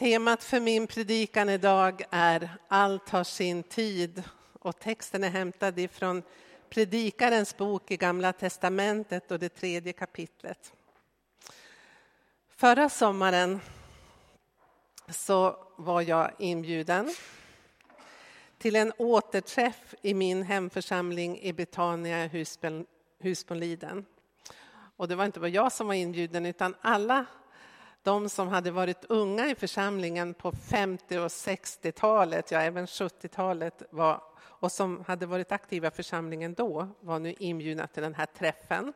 Temat för min predikan idag är Allt har sin tid och texten är hämtad ifrån Predikarens bok i Gamla testamentet och det tredje kapitlet. Förra sommaren så var jag inbjuden till en återträff i min hemförsamling i Betania Husbonliden. Och det var inte bara jag som var inbjuden utan alla de som hade varit unga i församlingen på 50 och 60-talet, ja även 70-talet var och som hade varit aktiva i församlingen då var nu inbjudna till den här träffen.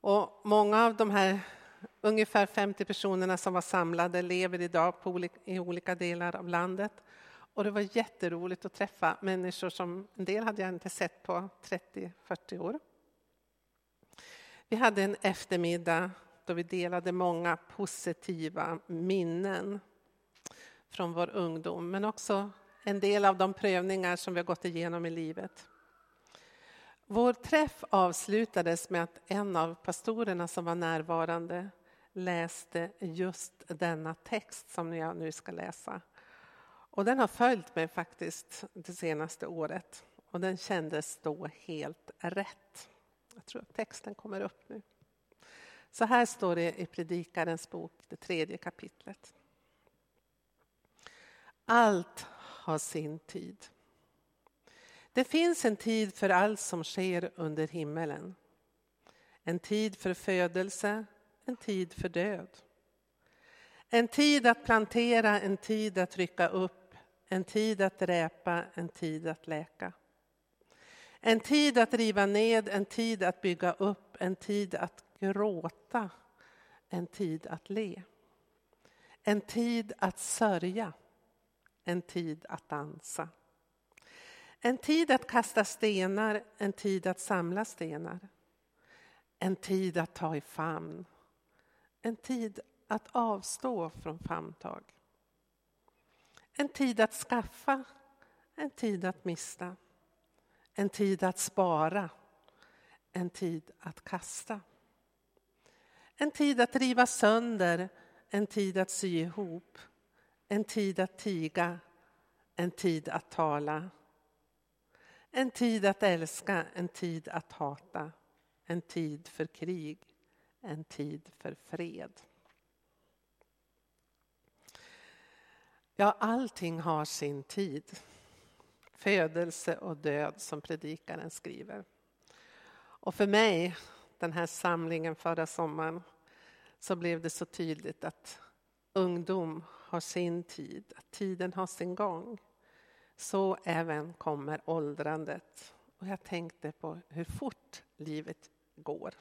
Och många av de här ungefär 50 personerna som var samlade lever idag på olika, i olika delar av landet. Och det var jätteroligt att träffa människor som en del hade jag inte sett på 30-40 år. Vi hade en eftermiddag då vi delade många positiva minnen från vår ungdom, men också en del av de prövningar som vi har gått igenom i livet. Vår träff avslutades med att en av pastorerna som var närvarande läste just denna text som jag nu ska läsa. Och den har följt mig faktiskt det senaste året och den kändes då helt rätt. Jag tror att texten kommer upp nu. Så här står det i Predikarens bok, det tredje kapitlet. Allt har sin tid. Det finns en tid för allt som sker under himmelen. En tid för födelse, en tid för död. En tid att plantera, en tid att rycka upp, en tid att dräpa, en tid att läka. En tid att riva ned, en tid att bygga upp, en tid att gråta, en tid att le. En tid att sörja, en tid att dansa. En tid att kasta stenar, en tid att samla stenar. En tid att ta i famn, en tid att avstå från famntag. En tid att skaffa, en tid att mista. En tid att spara, en tid att kasta. En tid att riva sönder, en tid att sy ihop. En tid att tiga, en tid att tala. En tid att älska, en tid att hata. En tid för krig, en tid för fred. Ja, allting har sin tid. Födelse och död, som predikaren skriver. Och för mig den här samlingen förra sommaren så blev det så tydligt att ungdom har sin tid, att tiden har sin gång. Så även kommer åldrandet. Och jag tänkte på hur fort livet går.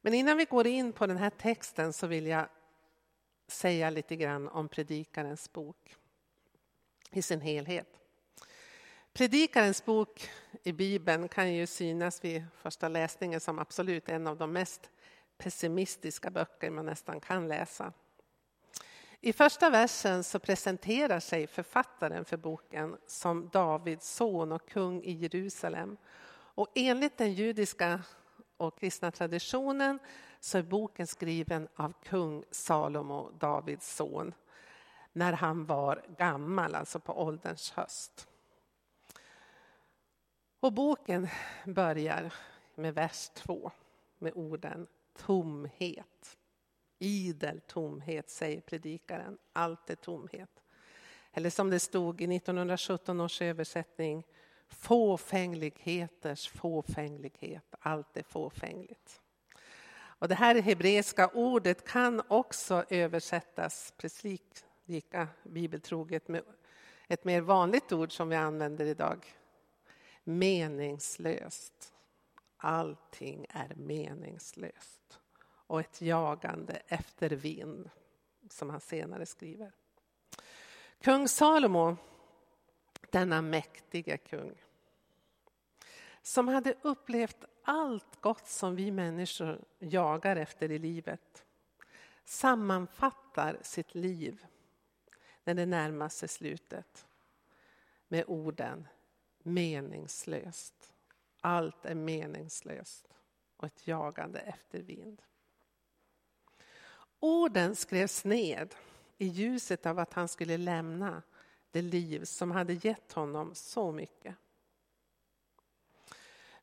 Men innan vi går in på den här texten så vill jag säga lite grann om Predikarens bok i sin helhet. Predikarens bok i Bibeln kan ju synas vid första läsningen som absolut en av de mest pessimistiska böcker man nästan kan läsa. I första versen så presenterar sig författaren för boken som Davids son och kung i Jerusalem. Och enligt den judiska och kristna traditionen så är boken skriven av kung Salomo, Davids son, när han var gammal, alltså på ålderns höst. Och boken börjar med vers 2 med orden tomhet. Idel tomhet, säger predikaren. Allt är tomhet. Eller som det stod i 1917 års översättning, fåfängligheters fåfänglighet. Allt är fåfängligt. Och det här hebreiska ordet kan också översättas precis lika bibeltroget med ett mer vanligt ord som vi använder idag, meningslöst. Allting är meningslöst. Och ett jagande efter vind, som han senare skriver. Kung Salomo, denna mäktiga kung, som hade upplevt allt gott som vi människor jagar efter i livet, sammanfattar sitt liv när det närmar sig slutet med orden meningslöst. Allt är meningslöst och ett jagande efter vind. Orden skrevs ned i ljuset av att han skulle lämna det liv som hade gett honom så mycket.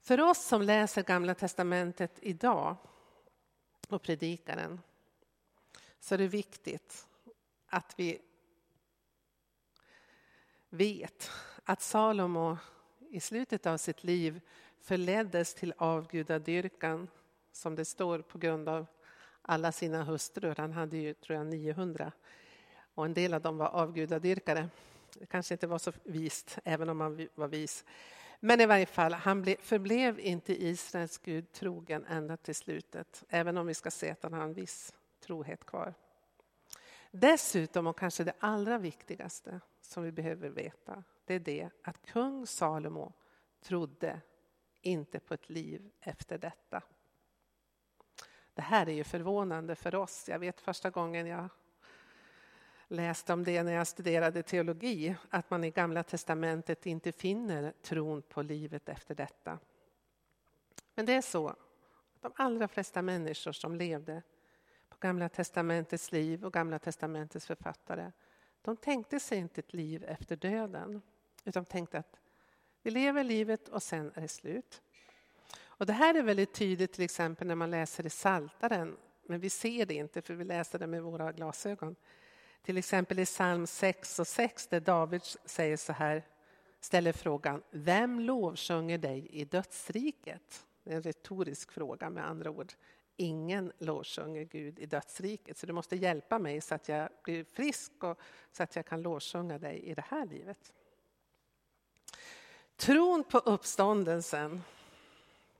För oss som läser Gamla testamentet idag och Predikaren så är det viktigt att vi vet att Salomo i slutet av sitt liv förleddes till avgudadyrkan som det står på grund av alla sina hustrur. Han hade ju, tror jag, 900 och en del av dem var avgudadyrkare. Det kanske inte var så vist, även om han var vis. Men i varje fall, han förblev inte Israels Gud trogen ända till slutet, även om vi ska se att han har en viss trohet kvar. Dessutom, och kanske det allra viktigaste som vi behöver veta, det är det att kung Salomo trodde inte på ett liv efter detta. Det här är ju förvånande för oss. Jag vet första gången jag läste om det när jag studerade teologi, att man i Gamla testamentet inte finner tron på livet efter detta. Men det är så att de allra flesta människor som levde på Gamla testamentets liv och Gamla testamentets författare, de tänkte sig inte ett liv efter döden, utan tänkte att vi lever livet och sen är det slut. Och det här är väldigt tydligt till exempel när man läser i Saltaren, men vi ser det inte för vi läser det med våra glasögon. Till exempel i psalm 6 och 6 där David säger så här, ställer frågan, vem lovsjunger dig i dödsriket? Det är en retorisk fråga med andra ord. Ingen lovsjunger Gud i dödsriket, så du måste hjälpa mig så att jag blir frisk och så att jag kan lovsjunga dig i det här livet. Tron på uppståndelsen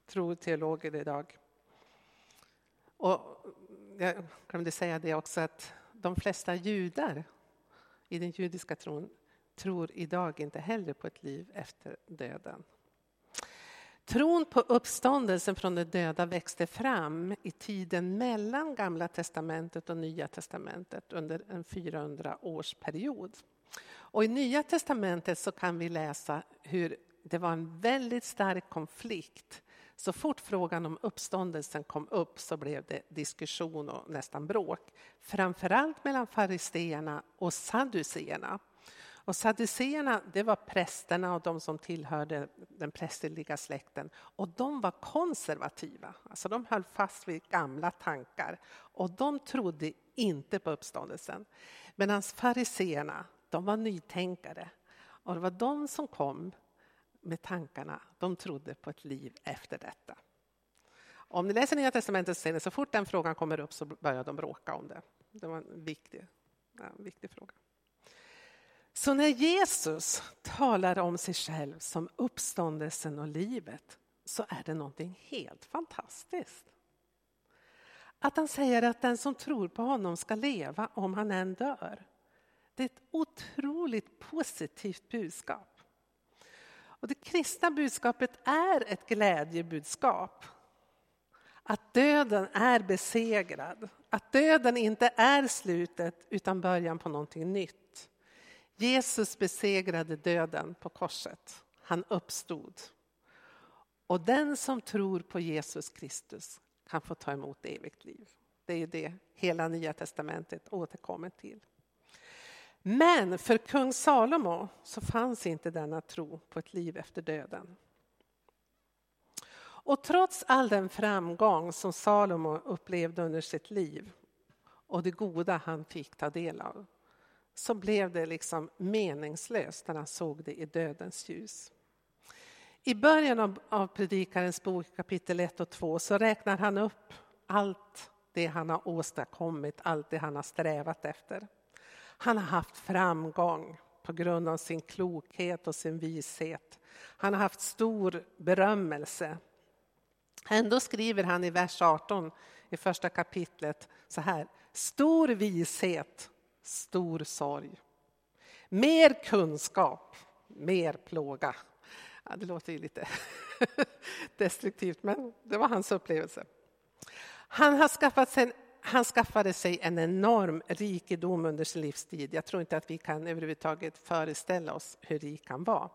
tror teologer idag. Och jag glömde säga det också att de flesta judar i den judiska tron tror idag inte heller på ett liv efter döden. Tron på uppståndelsen från de döda växte fram i tiden mellan Gamla testamentet och Nya testamentet under en 400-årsperiod. Och I Nya testamentet så kan vi läsa hur det var en väldigt stark konflikt så fort frågan om uppståndelsen kom upp så blev det diskussion och nästan bråk. Framförallt mellan fariseerna och sadduceerna. Och sadduceerna, det var prästerna och de som tillhörde den prästerliga släkten. Och de var konservativa, alltså de höll fast vid gamla tankar. Och de trodde inte på uppståndelsen. Medan fariseerna, de var nytänkare. Och det var de som kom med tankarna. De trodde på ett liv efter detta. Om ni läser Nya Testamentet så ser ni så fort den frågan kommer upp så börjar de bråka om det. Det var en viktig, en viktig fråga. Så när Jesus talar om sig själv som uppståndelsen och livet så är det någonting helt fantastiskt. Att han säger att den som tror på honom ska leva om han än dör. Det är ett otroligt positivt budskap. Och det kristna budskapet är ett glädjebudskap. Att döden är besegrad, att döden inte är slutet utan början på någonting nytt. Jesus besegrade döden på korset. Han uppstod. Och den som tror på Jesus Kristus kan få ta emot evigt liv. Det är det hela Nya testamentet återkommer till. Men för kung Salomo så fanns inte denna tro på ett liv efter döden. Och trots all den framgång som Salomo upplevde under sitt liv och det goda han fick ta del av så blev det liksom meningslöst när han såg det i dödens ljus. I början av, av Predikarens bok kapitel 1 och 2 så räknar han upp allt det han har åstadkommit, allt det han har strävat efter. Han har haft framgång på grund av sin klokhet och sin vishet. Han har haft stor berömmelse. Ändå skriver han i vers 18 i första kapitlet så här. Stor vishet, stor sorg. Mer kunskap, mer plåga. Ja, det låter ju lite destruktivt, men det var hans upplevelse. Han har skaffat sig en han skaffade sig en enorm rikedom under sin livstid. Jag tror inte att vi kan överhuvudtaget föreställa oss hur rik han var.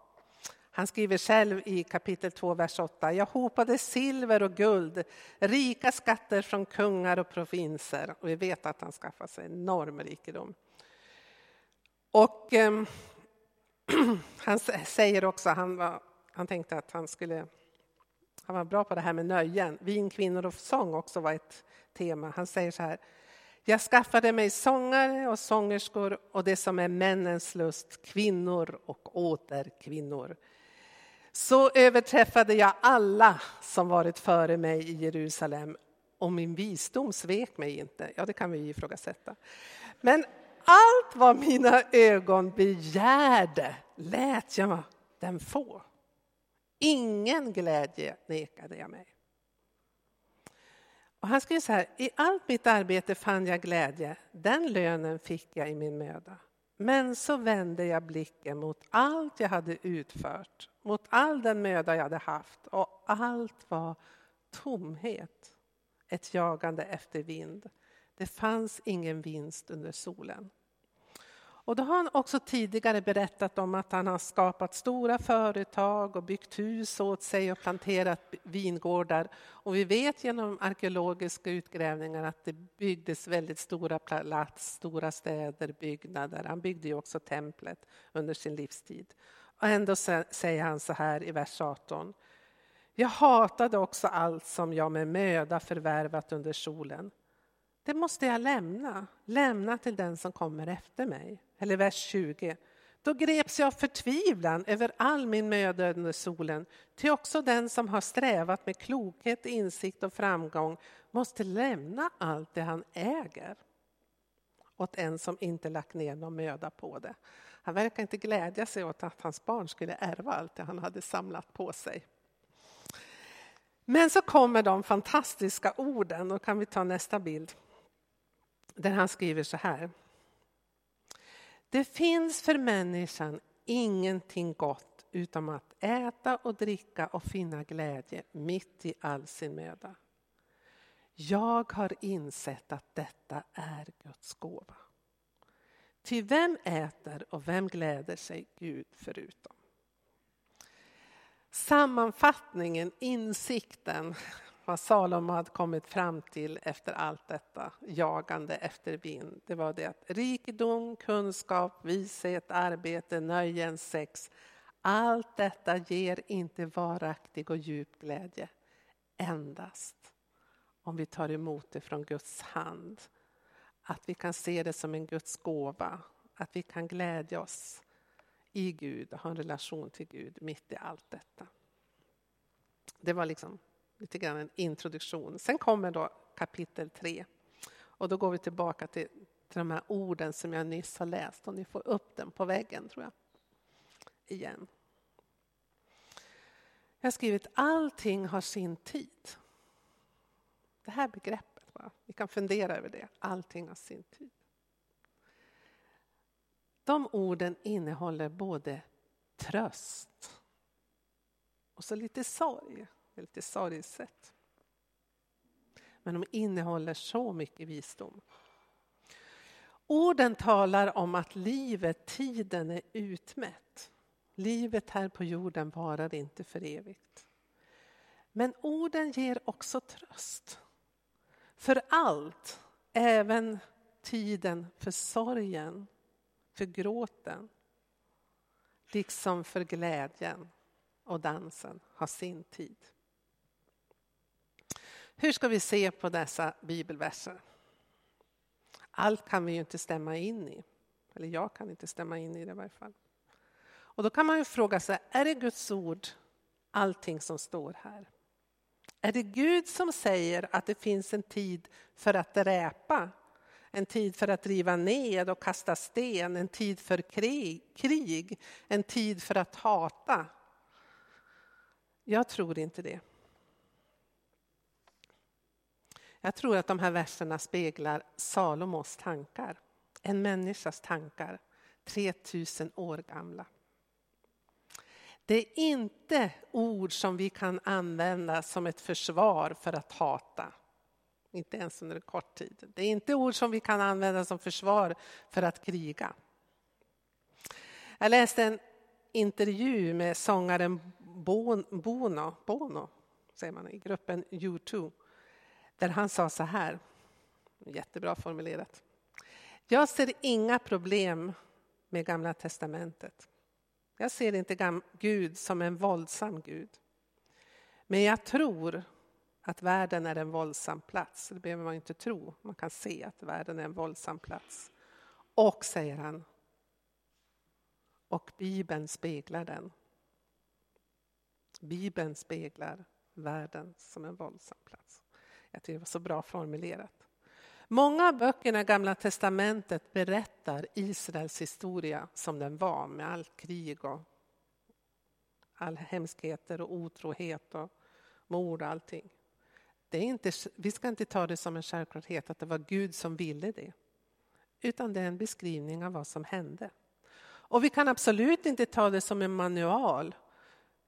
Han skriver själv i kapitel 2, vers 8. Jag hopade silver och guld, rika skatter från kungar och provinser. Och vi vet att han skaffade sig enorm rikedom. Och eh, han säger också, han, var, han tänkte att han skulle, han var bra på det här med nöjen. Vin, kvinnor och sång också var ett tema. Han säger så här, jag skaffade mig sångare och sångerskor och det som är männens lust, kvinnor och åter kvinnor. Så överträffade jag alla som varit före mig i Jerusalem och min visdom svek mig inte. Ja, det kan vi ifrågasätta. Men allt vad mina ögon begärde lät jag dem få. Ingen glädje nekade jag mig. Och han skriver så här, i allt mitt arbete fann jag glädje, den lönen fick jag i min möda. Men så vände jag blicken mot allt jag hade utfört, mot all den möda jag hade haft och allt var tomhet, ett jagande efter vind. Det fanns ingen vinst under solen. Och då har han också tidigare berättat om att han har skapat stora företag och byggt hus åt sig och planterat vingårdar. Och vi vet genom arkeologiska utgrävningar att det byggdes väldigt stora platser stora städer, byggnader. Han byggde ju också templet under sin livstid. Och ändå säger han så här i vers 18. Jag hatade också allt som jag med möda förvärvat under solen. Det måste jag lämna, lämna till den som kommer efter mig. Eller vers 20. Då greps jag av förtvivlan över all min möda under solen, till också den som har strävat med klokhet, insikt och framgång måste lämna allt det han äger åt en som inte lagt ner någon möda på det. Han verkar inte glädja sig åt att hans barn skulle ärva allt det han hade samlat på sig. Men så kommer de fantastiska orden, då kan vi ta nästa bild. Där han skriver så här. Det finns för människan ingenting gott utom att äta och dricka och finna glädje mitt i all sin möda. Jag har insett att detta är Guds gåva. Till vem äter och vem gläder sig Gud förutom? Sammanfattningen, insikten vad Salomo hade kommit fram till efter allt detta jagande efter vind. Det var det att rikedom, kunskap, vishet, arbete, nöjen, sex. Allt detta ger inte varaktig och djup glädje. Endast om vi tar emot det från Guds hand. Att vi kan se det som en Guds gåva. Att vi kan glädja oss i Gud och ha en relation till Gud mitt i allt detta. Det var liksom lite grann en introduktion. Sen kommer då kapitel 3. Och då går vi tillbaka till, till de här orden som jag nyss har läst. Och ni får upp den på väggen, tror jag. Igen. Jag har skrivit allting har sin tid. Det här begreppet, va? vi kan fundera över det. Allting har sin tid. De orden innehåller både tröst och så lite sorg lite sorgset. Men de innehåller så mycket visdom. Orden talar om att livet, tiden är utmätt. Livet här på jorden varar inte för evigt. Men orden ger också tröst. För allt, även tiden för sorgen, för gråten, liksom för glädjen och dansen har sin tid. Hur ska vi se på dessa bibelverser? Allt kan vi ju inte stämma in i. Eller jag kan inte stämma in i det i varje fall. Och då kan man ju fråga sig, är det Guds ord allting som står här? Är det Gud som säger att det finns en tid för att dräpa? En tid för att riva ned och kasta sten, en tid för krig, krig en tid för att hata? Jag tror inte det. Jag tror att de här verserna speglar Salomos tankar, en människas tankar, 3000 år gamla. Det är inte ord som vi kan använda som ett försvar för att hata. Inte ens under en kort tid. Det är inte ord som vi kan använda som försvar för att kriga. Jag läste en intervju med sångaren Bono, Bono säger man, i gruppen U2 där han sa så här, jättebra formulerat. Jag ser inga problem med Gamla testamentet. Jag ser inte Gud som en våldsam Gud. Men jag tror att världen är en våldsam plats. Det behöver man inte tro, man kan se att världen är en våldsam plats. Och, säger han, och Bibeln speglar den. Bibeln speglar världen som en våldsam plats. Jag tycker det var så bra formulerat. Många av böckerna i Gamla testamentet berättar Israels historia som den var med allt krig och all hemskheter och otrohet och mord och allting. Det är inte, vi ska inte ta det som en självklarhet att det var Gud som ville det. Utan det är en beskrivning av vad som hände. Och vi kan absolut inte ta det som en manual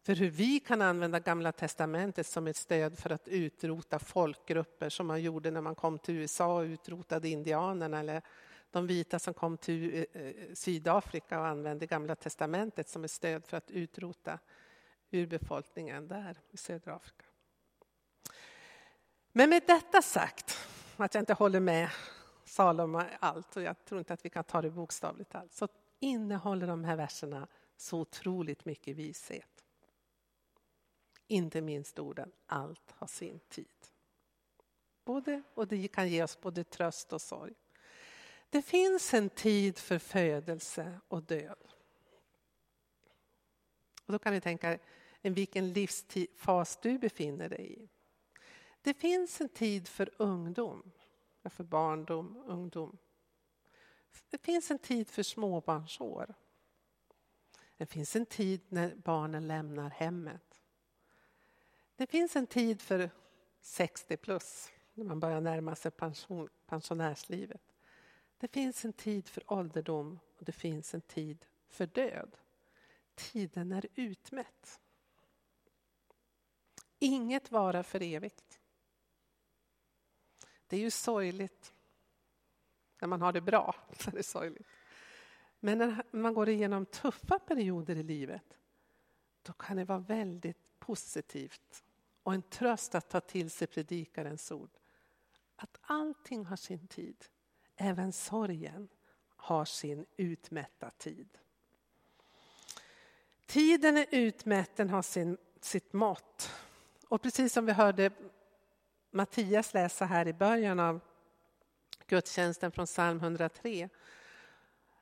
för hur vi kan använda Gamla testamentet som ett stöd för att utrota folkgrupper som man gjorde när man kom till USA och utrotade indianerna eller de vita som kom till eh, eh, Sydafrika och använde Gamla testamentet som ett stöd för att utrota urbefolkningen där i södra Afrika. Men med detta sagt, att jag inte håller med Salomo allt och jag tror inte att vi kan ta det bokstavligt allt, så innehåller de här verserna så otroligt mycket vishet. Inte minst orden allt har sin tid. Både, och det kan ge oss både tröst och sorg. Det finns en tid för födelse och död. Och då kan ni tänka er vilken livsfas du befinner dig i. Det finns en tid för ungdom, för barndom, ungdom. Det finns en tid för småbarnsår. Det finns en tid när barnen lämnar hemmet. Det finns en tid för 60 plus, när man börjar närma sig pension, pensionärslivet. Det finns en tid för ålderdom och det finns en tid för död. Tiden är utmätt. Inget varar för evigt. Det är ju sorgligt. När man har det bra så är det sorgligt. Men när man går igenom tuffa perioder i livet då kan det vara väldigt positivt och en tröst att ta till sig predikarens ord. Att allting har sin tid. Även sorgen har sin utmätta tid. Tiden är utmätt, den har sin, sitt mått. Och precis som vi hörde Mattias läsa här i början av gudstjänsten från psalm 103.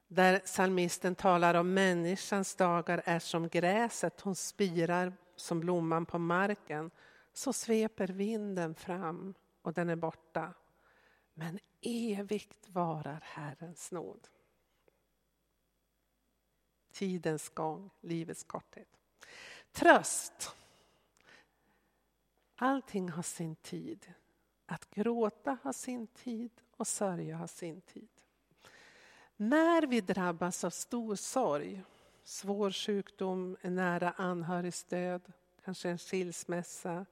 Där psalmisten talar om människans dagar är som gräset, hon spirar som blomman på marken. Så sveper vinden fram och den är borta. Men evigt varar Herrens nåd. Tidens gång, livets korthet. Tröst. Allting har sin tid. Att gråta har sin tid och sörja har sin tid. När vi drabbas av stor sorg, svår sjukdom, en nära anhörigs död, kanske en skilsmässa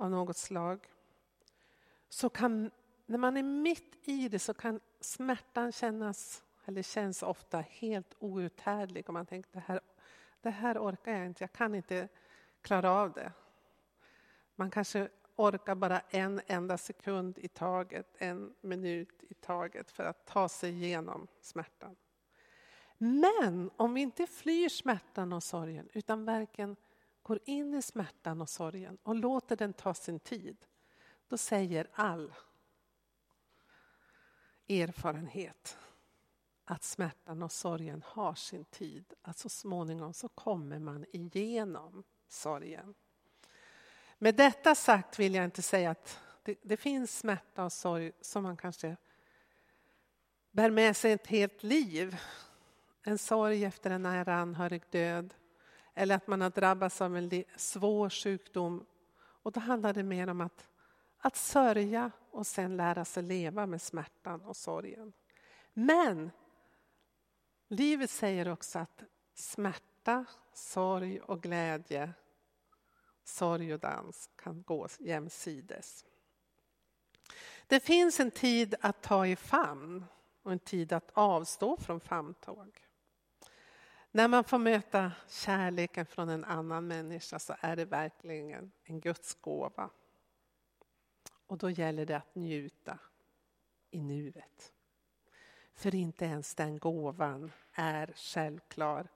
av något slag. Så kan, när man är mitt i det så kan smärtan kännas, eller känns ofta helt outhärdlig. Och man tänker det här, det här orkar jag inte, jag kan inte klara av det. Man kanske orkar bara en enda sekund i taget, en minut i taget för att ta sig igenom smärtan. Men om vi inte flyr smärtan och sorgen utan verkligen går in i smärtan och sorgen och låter den ta sin tid, då säger all erfarenhet att smärtan och sorgen har sin tid. Att så småningom så kommer man igenom sorgen. Med detta sagt vill jag inte säga att det, det, finns smärta och sorg som man kanske bär med sig ett helt liv. En sorg efter en nära anhörig död eller att man har drabbats av en svår sjukdom. Och då handlar det mer om att, att sörja och sen lära sig leva med smärtan och sorgen. Men livet säger också att smärta, sorg och glädje sorg och dans kan gå jämsides. Det finns en tid att ta i famn och en tid att avstå från famntåg. När man får möta kärleken från en annan människa så är det verkligen en Guds gåva. Och då gäller det att njuta i nuet. För inte ens den gåvan är självklar,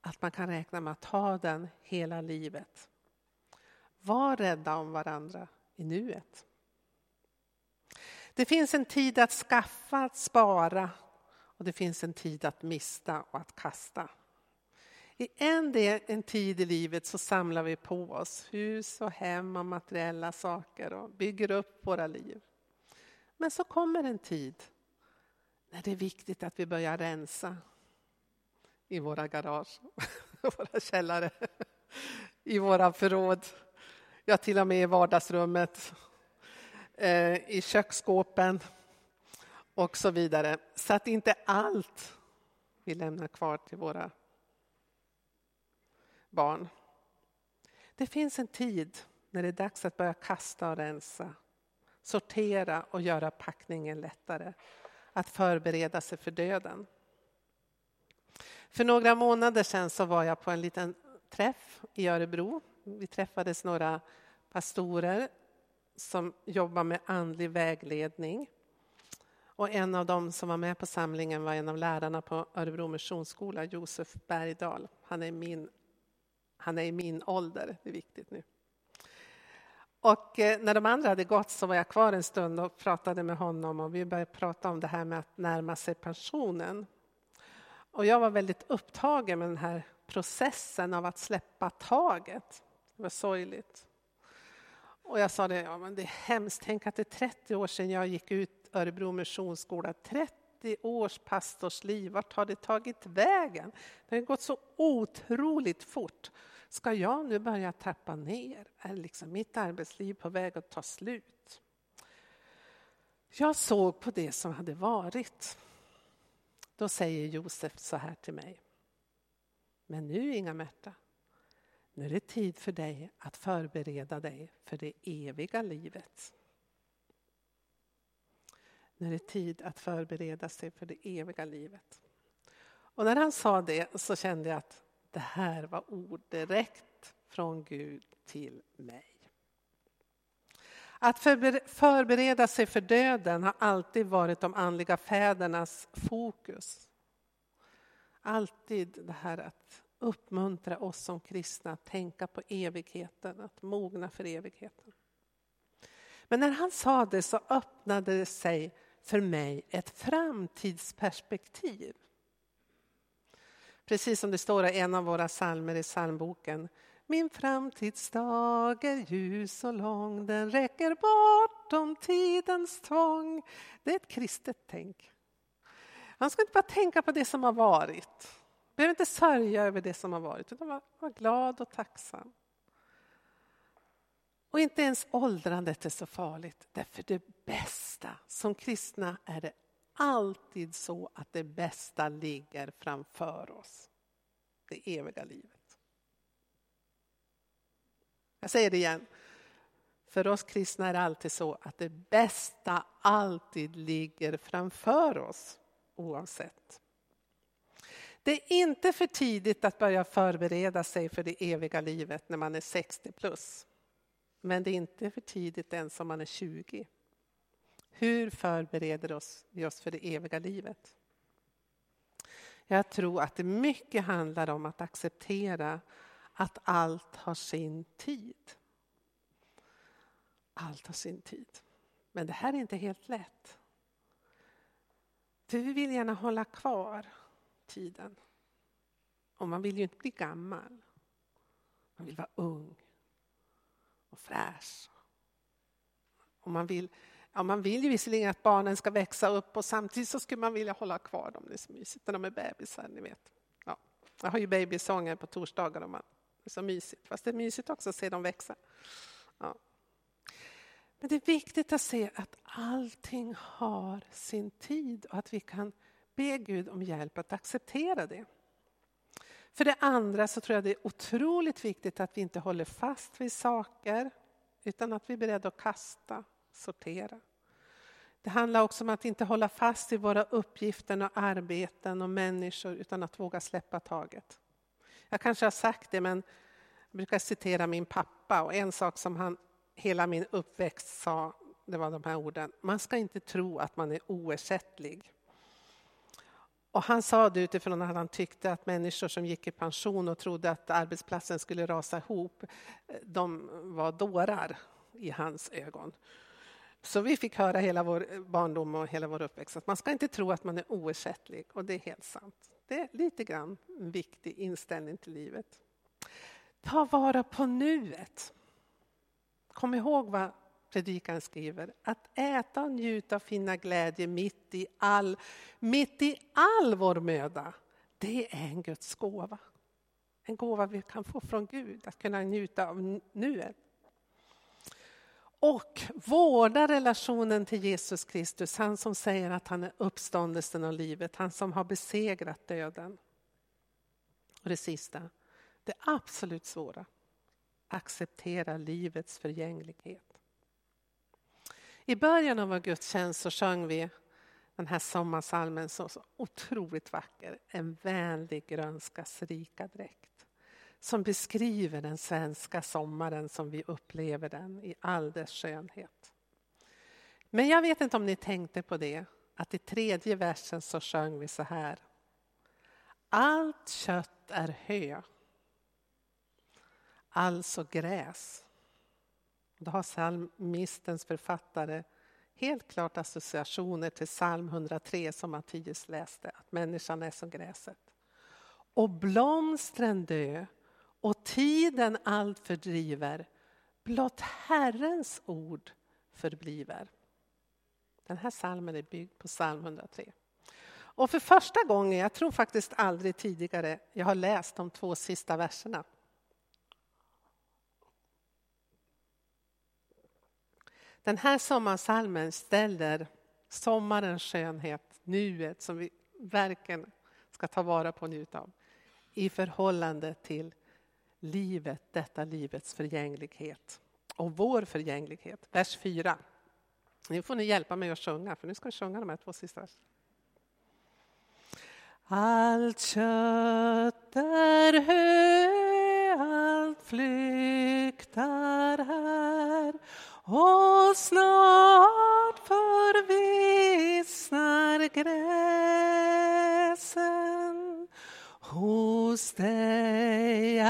att man kan räkna med att ha den hela livet. Var rädda om varandra i nuet. Det finns en tid att skaffa, att spara och det finns en tid att mista och att kasta. I en, del, en tid i livet så samlar vi på oss hus och hem och materiella saker och bygger upp våra liv. Men så kommer en tid när det är viktigt att vi börjar rensa i våra garage, våra källare, i våra förråd, ja till och med i vardagsrummet, eh, i köksskåpen och så vidare. Så att inte allt vi lämnar kvar till våra barn. Det finns en tid när det är dags att börja kasta och rensa, sortera och göra packningen lättare. Att förbereda sig för döden. För några månader sedan så var jag på en liten träff i Örebro. Vi träffades några pastorer som jobbar med andlig vägledning. Och en av dem som var med på samlingen var en av lärarna på Örebro Missionsskola, Josef Bergdahl. Han är min han är i min ålder, det är viktigt nu. Och eh, när de andra hade gått så var jag kvar en stund och pratade med honom och vi började prata om det här med att närma sig pensionen. Och jag var väldigt upptagen med den här processen av att släppa taget. Det var sorgligt. Och jag sa det, ja men det är hemskt, tänk att det är 30 år sedan jag gick ut Örebro Missionsskola. 30 års pastorsliv, vart har det tagit vägen? Det har gått så otroligt fort. Ska jag nu börja trappa ner? Är liksom mitt arbetsliv på väg att ta slut? Jag såg på det som hade varit. Då säger Josef så här till mig. Men nu Inga-Märta, nu är det tid för dig att förbereda dig för det eviga livet. Nu är det tid att förbereda sig för det eviga livet. Och när han sa det så kände jag att det här var ord direkt från Gud till mig. Att förbereda sig för döden har alltid varit de andliga fädernas fokus. Alltid det här att uppmuntra oss som kristna att tänka på evigheten, att mogna för evigheten. Men när han sa det så öppnade det sig för mig ett framtidsperspektiv. Precis som det står i en av våra psalmer i psalmboken. Min framtidsdag är ljus och lång, den räcker bortom tidens tvång. Det är ett kristet tänk. Man ska inte bara tänka på det som har varit. Man behöver inte sörja över det som har varit, utan vara glad och tacksam. Och inte ens åldrandet är så farligt, därför det bästa, som kristna är det alltid så att det bästa ligger framför oss. Det eviga livet. Jag säger det igen. För oss kristna är det alltid så att det bästa alltid ligger framför oss, oavsett. Det är inte för tidigt att börja förbereda sig för det eviga livet när man är 60 plus. Men det är inte för tidigt ens om man är 20. Hur förbereder vi oss för det eviga livet? Jag tror att det mycket handlar om att acceptera att allt har sin tid. Allt har sin tid. Men det här är inte helt lätt. För vi vill gärna hålla kvar tiden. Och man vill ju inte bli gammal. Man vill vara ung och fräsch. Och man, vill, ja, man vill ju visserligen att barnen ska växa upp och samtidigt så skulle man vilja hålla kvar dem. Det är så mysigt när de är bebisar, ni vet. Ja, jag har ju babysånger på torsdagar och man, det är så mysigt. Fast det är mysigt också att se dem växa. Ja. Men det är viktigt att se att allting har sin tid och att vi kan be Gud om hjälp att acceptera det. För det andra så tror jag det är otroligt viktigt att vi inte håller fast vid saker utan att vi är beredda att kasta, sortera. Det handlar också om att inte hålla fast i våra uppgifter och arbeten och människor utan att våga släppa taget. Jag kanske har sagt det men jag brukar citera min pappa och en sak som han hela min uppväxt sa, det var de här orden. Man ska inte tro att man är oersättlig. Och han sa det utifrån att han tyckte att människor som gick i pension och trodde att arbetsplatsen skulle rasa ihop, de var dårar i hans ögon. Så vi fick höra hela vår eh, barndom och hela vår uppväxt att man ska inte tro att man är oersättlig och det är helt sant. Det är lite grann en viktig inställning till livet. Ta vara på nuet. Kom ihåg vad predikaren skriver. Att äta och njuta och finna glädje mitt i all, mitt i all vår möda. Det är en Guds gåva. En gåva vi kan få från Gud, att kunna njuta av nuet. Och vårda relationen till Jesus Kristus, han som säger att han är uppståndelsen och livet, han som har besegrat döden. Och det sista, det absolut svåra, acceptera livets förgänglighet. I början av vår gudstjänst så sjöng vi den här sommarsalmen som så otroligt vacker. En vänlig grönskas rika dräkt. Som beskriver den svenska sommaren som vi upplever den i all dess skönhet. Men jag vet inte om ni tänkte på det, att i tredje versen så sjöng vi så här. Allt kött är hö, alltså gräs. Då har psalmistens författare helt klart associationer till psalm 103 som Mattias läste, att människan är som gräset. Och blomstren dö och tiden allt fördriver, blott Herrens ord förbliver. Den här salmen är byggd på psalm 103. Och för första gången, jag tror faktiskt aldrig tidigare, jag har läst de två sista verserna. Den här sommarsalmen ställer sommarens skönhet, nuet som vi verkligen ska ta vara på och njuta av i förhållande till livet, detta livets förgänglighet och vår förgänglighet. Vers 4. Nu får ni hjälpa mig att sjunga, för nu ska vi sjunga de här två sista verserna. Allt kött är hö, allt flyktar här och snart förvissnar gräset hos dig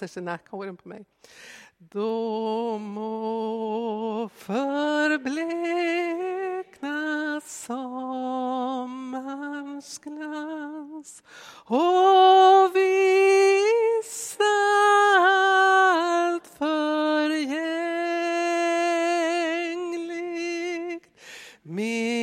reser sig nackhåren på mig. Då må förblekna sommarns glans och vissna allt förgängligt. Min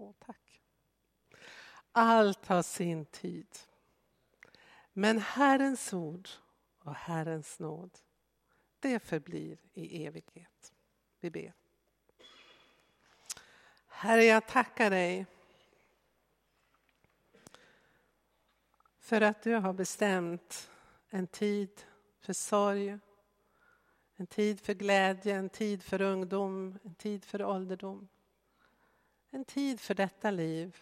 Åh, tack. Allt har sin tid. Men Herrens ord och Herrens nåd, det förblir i evighet. Vi ber. Herre, jag tackar dig för att du har bestämt en tid för sorg, En tid för glädje, en tid för ungdom, en tid för ålderdom. En tid för detta liv.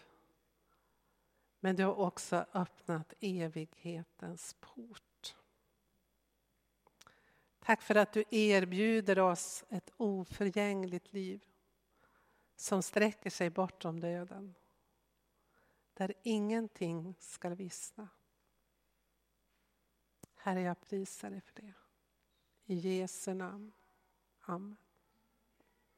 Men du har också öppnat evighetens port. Tack för att du erbjuder oss ett oförgängligt liv som sträcker sig bortom döden. Där ingenting ska vissna. Herre, jag prisar dig för det. I Jesu namn. Amen.